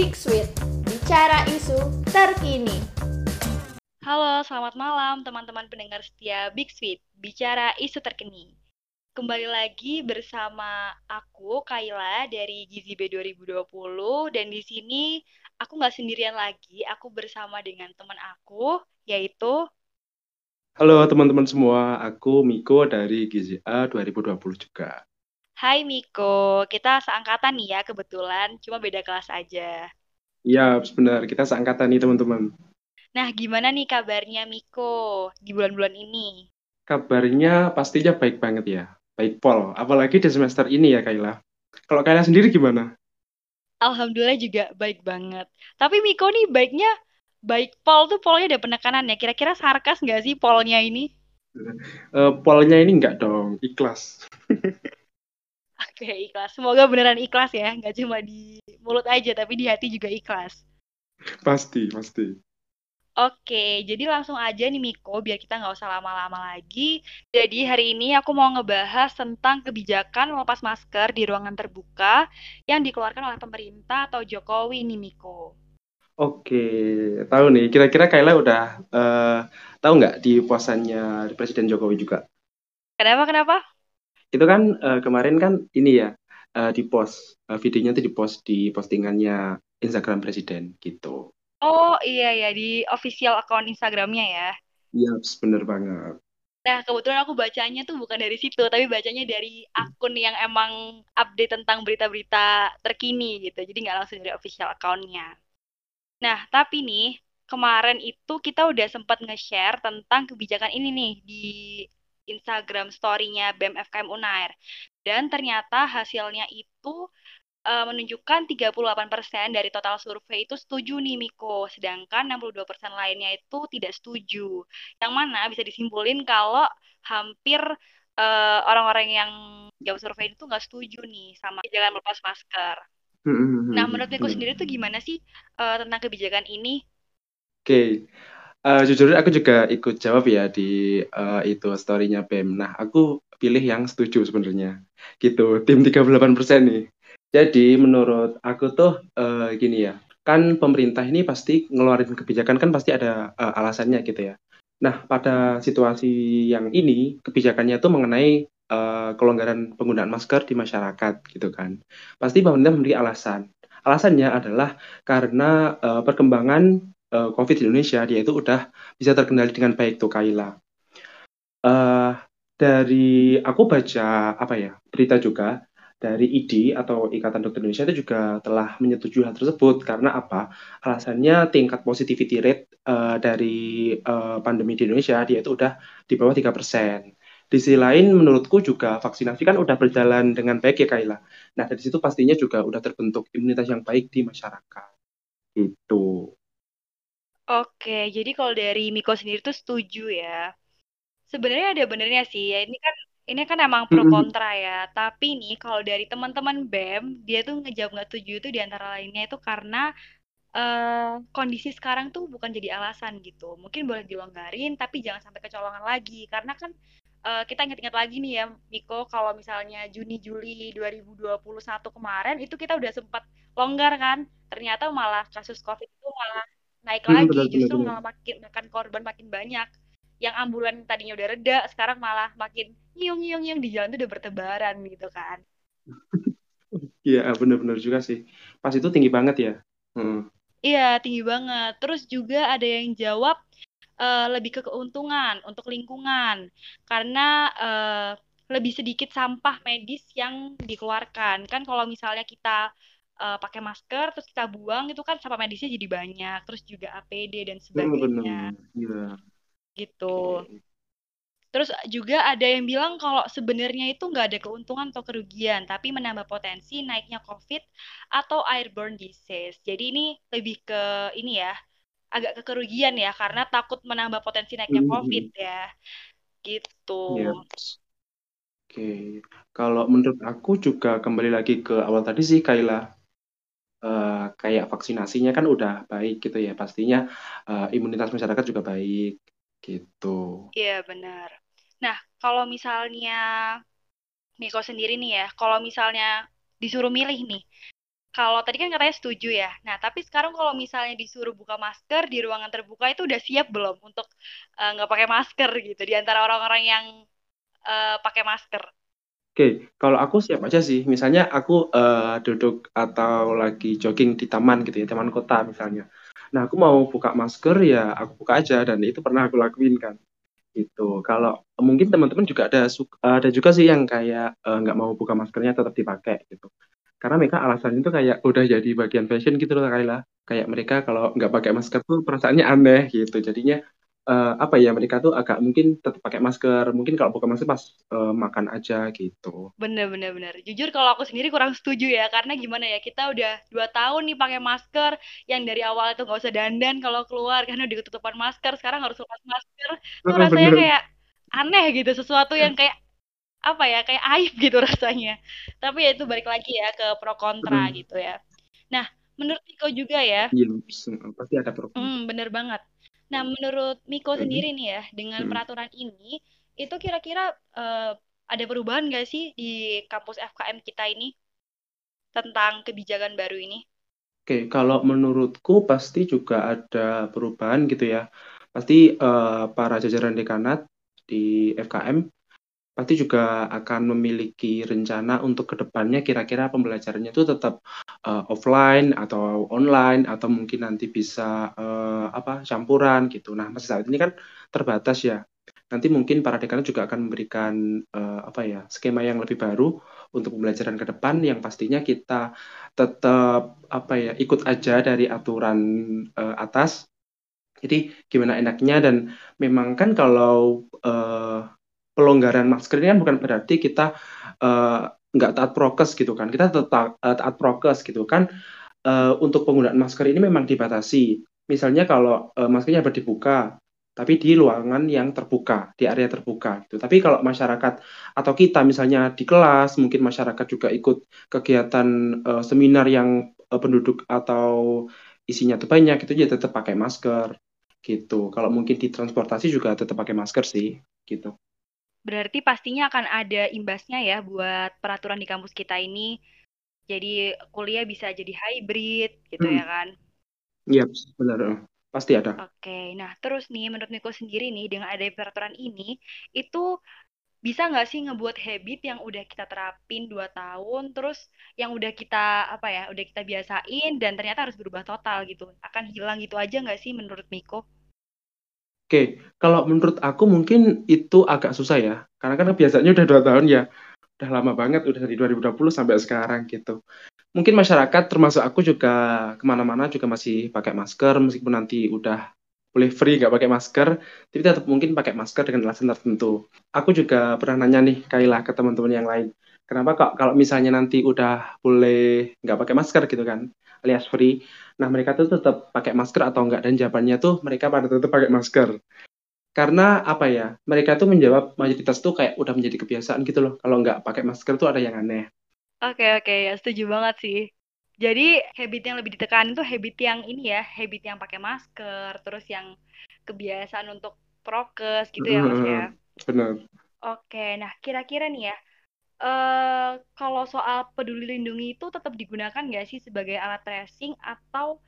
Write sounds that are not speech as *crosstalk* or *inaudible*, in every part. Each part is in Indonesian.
Big Sweet, bicara isu terkini. Halo, selamat malam teman-teman pendengar setia Big Sweet, bicara isu terkini. Kembali lagi bersama aku, Kaila, dari Gizi B 2020, dan di sini aku nggak sendirian lagi, aku bersama dengan teman aku, yaitu... Halo teman-teman semua, aku Miko dari Gizi A 2020 juga. Hai Miko, kita seangkatan nih ya kebetulan, cuma beda kelas aja. Iya, benar. Kita seangkatan nih teman-teman. Nah, gimana nih kabarnya Miko di bulan-bulan ini? Kabarnya pastinya baik banget ya. Baik pol, apalagi di semester ini ya Kaila. Kalau Kaila sendiri gimana? Alhamdulillah juga baik banget. Tapi Miko nih baiknya baik pol tuh polnya ada penekanan ya. Kira-kira sarkas nggak sih polnya ini? Uh, polnya ini enggak dong, ikhlas. *laughs* Oke, ikhlas. Semoga beneran ikhlas ya, nggak cuma di mulut aja, tapi di hati juga ikhlas. Pasti, pasti. Oke, jadi langsung aja nih Miko, biar kita nggak usah lama-lama lagi. Jadi hari ini aku mau ngebahas tentang kebijakan melepas masker di ruangan terbuka yang dikeluarkan oleh pemerintah atau Jokowi nih Miko. Oke, tahu nih. Kira-kira Kayla udah uh, tahu nggak di puasannya Presiden Jokowi juga? Kenapa, kenapa? Itu kan uh, kemarin kan ini ya uh, di post uh, videonya tuh di post di postingannya Instagram Presiden gitu. Oh iya ya di official account Instagramnya ya. Iya bener banget. Nah kebetulan aku bacanya tuh bukan dari situ tapi bacanya dari akun yang emang update tentang berita-berita terkini gitu. Jadi nggak langsung dari official accountnya. Nah tapi nih kemarin itu kita udah sempat nge-share tentang kebijakan ini nih di Instagram story-nya BEM FKM Unair. Dan ternyata hasilnya itu uh, menunjukkan 38% dari total survei itu setuju nih Miko, sedangkan 62% lainnya itu tidak setuju. Yang mana bisa disimpulin kalau hampir uh, orang-orang yang jawab survei itu nggak setuju nih sama kebijakan melepas masker. Nah, menurut Miko sendiri tuh gimana sih uh, tentang kebijakan ini? Oke, okay. Uh, jujur aku juga ikut jawab ya di uh, itu story-nya BEM. Nah, aku pilih yang setuju sebenarnya. Gitu, tim 38% nih. Jadi menurut aku tuh uh, gini ya, kan pemerintah ini pasti ngeluarin kebijakan kan pasti ada uh, alasannya gitu ya. Nah, pada situasi yang ini kebijakannya tuh mengenai uh, kelonggaran penggunaan masker di masyarakat gitu kan. Pasti pemerintah memiliki alasan. Alasannya adalah karena uh, perkembangan uh, COVID di Indonesia, dia itu udah bisa terkendali dengan baik tuh Kaila. Uh, dari aku baca apa ya berita juga dari ID atau Ikatan Dokter Indonesia itu juga telah menyetujui hal tersebut karena apa? Alasannya tingkat positivity rate uh, dari uh, pandemi di Indonesia dia itu udah di bawah tiga persen. Di sisi lain menurutku juga vaksinasi kan udah berjalan dengan baik ya Kaila. Nah dari situ pastinya juga udah terbentuk imunitas yang baik di masyarakat. Itu. Oke, jadi kalau dari Miko sendiri tuh setuju ya. Sebenarnya ada benernya sih ya. Ini kan ini kan emang pro kontra ya. Tapi nih kalau dari teman-teman BEM, dia tuh ngejawab nggak setuju itu di antara lainnya itu karena uh, kondisi sekarang tuh bukan jadi alasan gitu. Mungkin boleh dilonggarin, tapi jangan sampai kecolongan lagi. Karena kan uh, kita ingat-ingat lagi nih ya, Miko, kalau misalnya Juni Juli 2021 kemarin itu kita udah sempat longgar kan. Ternyata malah kasus COVID itu malah naik hmm, lagi bener, justru bener, malah makin makan korban makin banyak. Yang ambulan tadinya udah reda sekarang malah makin nyiung nyiung nyiung di jalan tuh udah bertebaran gitu kan. *laughs* Iya bener-bener juga sih. Pas itu tinggi banget ya? Hmm. iya tinggi banget. Terus juga ada yang jawab uh, lebih ke keuntungan untuk lingkungan. Karena uh, lebih sedikit sampah medis yang dikeluarkan. Kan kalau misalnya kita uh, pakai masker terus kita buang itu kan sampah medisnya jadi banyak terus juga APD dan sebagainya yeah. gitu okay. terus juga ada yang bilang kalau sebenarnya itu nggak ada keuntungan atau kerugian tapi menambah potensi naiknya COVID atau airborne disease jadi ini lebih ke ini ya agak ke kerugian ya karena takut menambah potensi naiknya mm-hmm. COVID ya gitu. Yeah. Oke, okay. kalau menurut aku juga kembali lagi ke awal tadi sih Kaila uh, kayak vaksinasinya kan udah baik gitu ya, pastinya uh, imunitas masyarakat juga baik gitu. Iya benar. Nah kalau misalnya Miko sendiri nih ya, kalau misalnya disuruh milih nih kalau tadi kan katanya setuju ya. Nah, tapi sekarang kalau misalnya disuruh buka masker di ruangan terbuka itu udah siap belum untuk eh, nggak pakai masker gitu di antara orang-orang yang uh, pakai masker? Oke, kalau aku siap aja sih. Misalnya aku uh, duduk atau lagi jogging di taman gitu ya, taman kota misalnya. Nah, aku mau buka masker ya aku buka aja dan itu pernah aku lakuin kan. Gitu. Kalau mungkin teman-teman juga ada ada juga sih yang kayak uh, nggak mau buka maskernya tetap dipakai gitu. Karena mereka alasan itu kayak udah jadi bagian fashion gitu loh Kayla. Kayak mereka kalau nggak pakai masker tuh perasaannya aneh gitu. Jadinya uh, apa ya mereka tuh agak mungkin tetap pakai masker. Mungkin kalau buka masker pas uh, makan aja gitu. Bener bener bener. Jujur kalau aku sendiri kurang setuju ya karena gimana ya kita udah dua tahun nih pakai masker. Yang dari awal itu nggak usah dandan kalau keluar karena udah ketutupan masker. Sekarang harus lepas masker. Tuh rasanya kayak aneh gitu sesuatu yang kayak apa ya kayak aib gitu *laughs* rasanya. Tapi ya itu balik lagi ya ke pro kontra hmm. gitu ya. Nah menurut Niko juga ya iya pasti ada pro hmm, bener banget Nah, menurut Miko hmm. sendiri nih ya, dengan hmm. peraturan ini, itu kira-kira uh, ada perubahan nggak sih di kampus FKM kita ini tentang kebijakan baru ini? Oke, kalau menurutku pasti juga ada perubahan gitu ya. Pasti uh, para jajaran dekanat di FKM pasti juga akan memiliki rencana untuk ke depannya kira-kira pembelajarannya itu tetap uh, offline atau online atau mungkin nanti bisa uh, apa campuran gitu. Nah masih saat ini kan terbatas ya. Nanti mungkin para dekan juga akan memberikan uh, apa ya skema yang lebih baru untuk pembelajaran ke depan yang pastinya kita tetap apa ya ikut aja dari aturan uh, atas. Jadi gimana enaknya dan memang kan kalau uh, pelonggaran masker ini kan bukan berarti kita uh, nggak taat prokes gitu kan. Kita tetap uh, taat prokes gitu kan. Uh, untuk penggunaan masker ini memang dibatasi. Misalnya kalau uh, maskernya dibuka, tapi di ruangan yang terbuka, di area terbuka gitu. Tapi kalau masyarakat atau kita misalnya di kelas, mungkin masyarakat juga ikut kegiatan uh, seminar yang uh, penduduk atau isinya tuh banyak itu ya tetap pakai masker gitu. Kalau mungkin di transportasi juga tetap pakai masker sih gitu. Berarti pastinya akan ada imbasnya ya buat peraturan di kampus kita ini. Jadi kuliah bisa jadi hybrid gitu hmm. ya kan? Iya, benar. Pasti ada. Oke, nah terus nih menurut Miko sendiri nih dengan ada peraturan ini, itu bisa nggak sih ngebuat habit yang udah kita terapin dua tahun, terus yang udah kita apa ya, udah kita biasain dan ternyata harus berubah total gitu, akan hilang gitu aja nggak sih menurut Miko? Oke, kalau menurut aku mungkin itu agak susah ya, karena kan biasanya udah dua tahun ya, udah lama banget, udah dari 2020 sampai sekarang gitu. Mungkin masyarakat termasuk aku juga ke mana-mana juga masih pakai masker, meskipun nanti udah boleh free nggak pakai masker, tapi tetap mungkin pakai masker dengan alasan tertentu. Aku juga pernah nanya nih, Kaila, ke teman-teman yang lain, kenapa kok kalau misalnya nanti udah boleh nggak pakai masker gitu kan, alias free. Nah, mereka tuh tetap pakai masker atau enggak dan jawabannya tuh mereka pada tetap pakai masker. Karena apa ya? Mereka tuh menjawab mayoritas tuh kayak udah menjadi kebiasaan gitu loh. Kalau nggak pakai masker tuh ada yang aneh. Oke, oke, ya setuju banget sih. Jadi habit yang lebih ditekan itu habit yang ini ya, habit yang pakai masker, terus yang kebiasaan untuk prokes gitu ya Mas ya. Benar. Oke, nah kira-kira nih ya, uh, kalau soal peduli lindungi itu tetap digunakan nggak sih sebagai alat tracing atau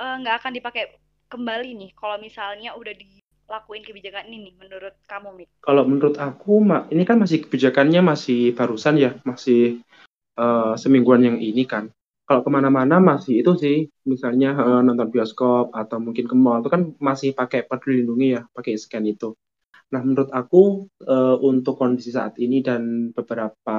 uh, nggak akan dipakai kembali nih kalau misalnya udah dilakuin kebijakan ini nih menurut kamu Mik? Kalau menurut aku ini kan masih kebijakannya masih barusan ya masih uh, semingguan yang ini kan. Kalau ke mana-mana masih itu sih misalnya uh, nonton bioskop atau mungkin ke mall itu kan masih pakai peduli lindungi ya pakai scan itu. Nah, menurut aku uh, untuk kondisi saat ini dan beberapa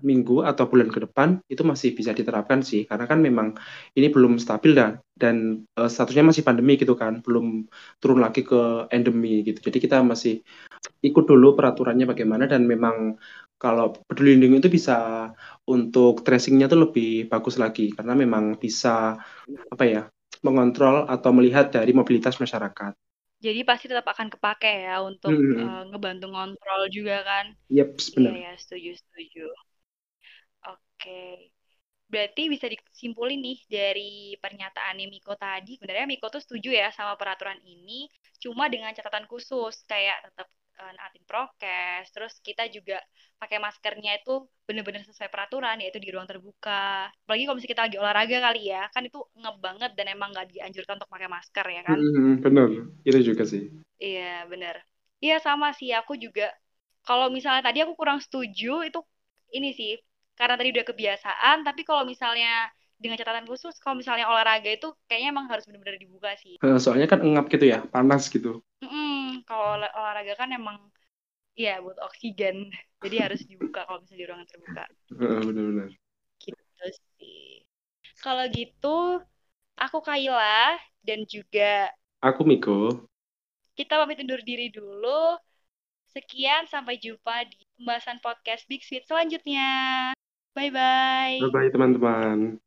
minggu atau bulan ke depan itu masih bisa diterapkan sih, karena kan memang ini belum stabil dan dan uh, statusnya masih pandemi gitu kan, belum turun lagi ke endemi gitu. Jadi kita masih ikut dulu peraturannya bagaimana dan memang kalau peduli lindungi itu bisa untuk tracingnya tuh lebih bagus lagi karena memang bisa apa ya mengontrol atau melihat dari mobilitas masyarakat. Jadi pasti tetap akan kepake ya untuk hmm. uh, ngebantu ngontrol juga kan? Yep, benar. Iya ya, setuju setuju. Oke. Berarti bisa disimpulin nih dari pernyataan Miko tadi, sebenarnya Miko tuh setuju ya sama peraturan ini, cuma dengan catatan khusus kayak tetap uh, naatin prokes, terus kita juga pakai maskernya itu bener-bener sesuai peraturan, yaitu di ruang terbuka. Apalagi kalau misalnya kita lagi olahraga kali ya, kan itu ngep banget dan emang nggak dianjurkan untuk pakai masker ya kan? Hmm, bener, itu juga sih. Iya, bener. Iya sama sih, aku juga kalau misalnya tadi aku kurang setuju itu ini sih, karena tadi udah kebiasaan, tapi kalau misalnya dengan catatan khusus kalau misalnya olahraga itu kayaknya emang harus benar-benar dibuka sih. Soalnya kan engap gitu ya, panas gitu. Mm-mm, kalau olah- olahraga kan emang ya buat oksigen, *laughs* jadi harus dibuka kalau misalnya di ruangan terbuka. Heeh, Bener-bener. Gitu sih. Kalau gitu, aku Kaila dan juga Aku Miko. kita pamit undur diri dulu. Sekian, sampai jumpa di pembahasan podcast Big Sweet selanjutnya. Bye-bye. Bye-bye teman-teman.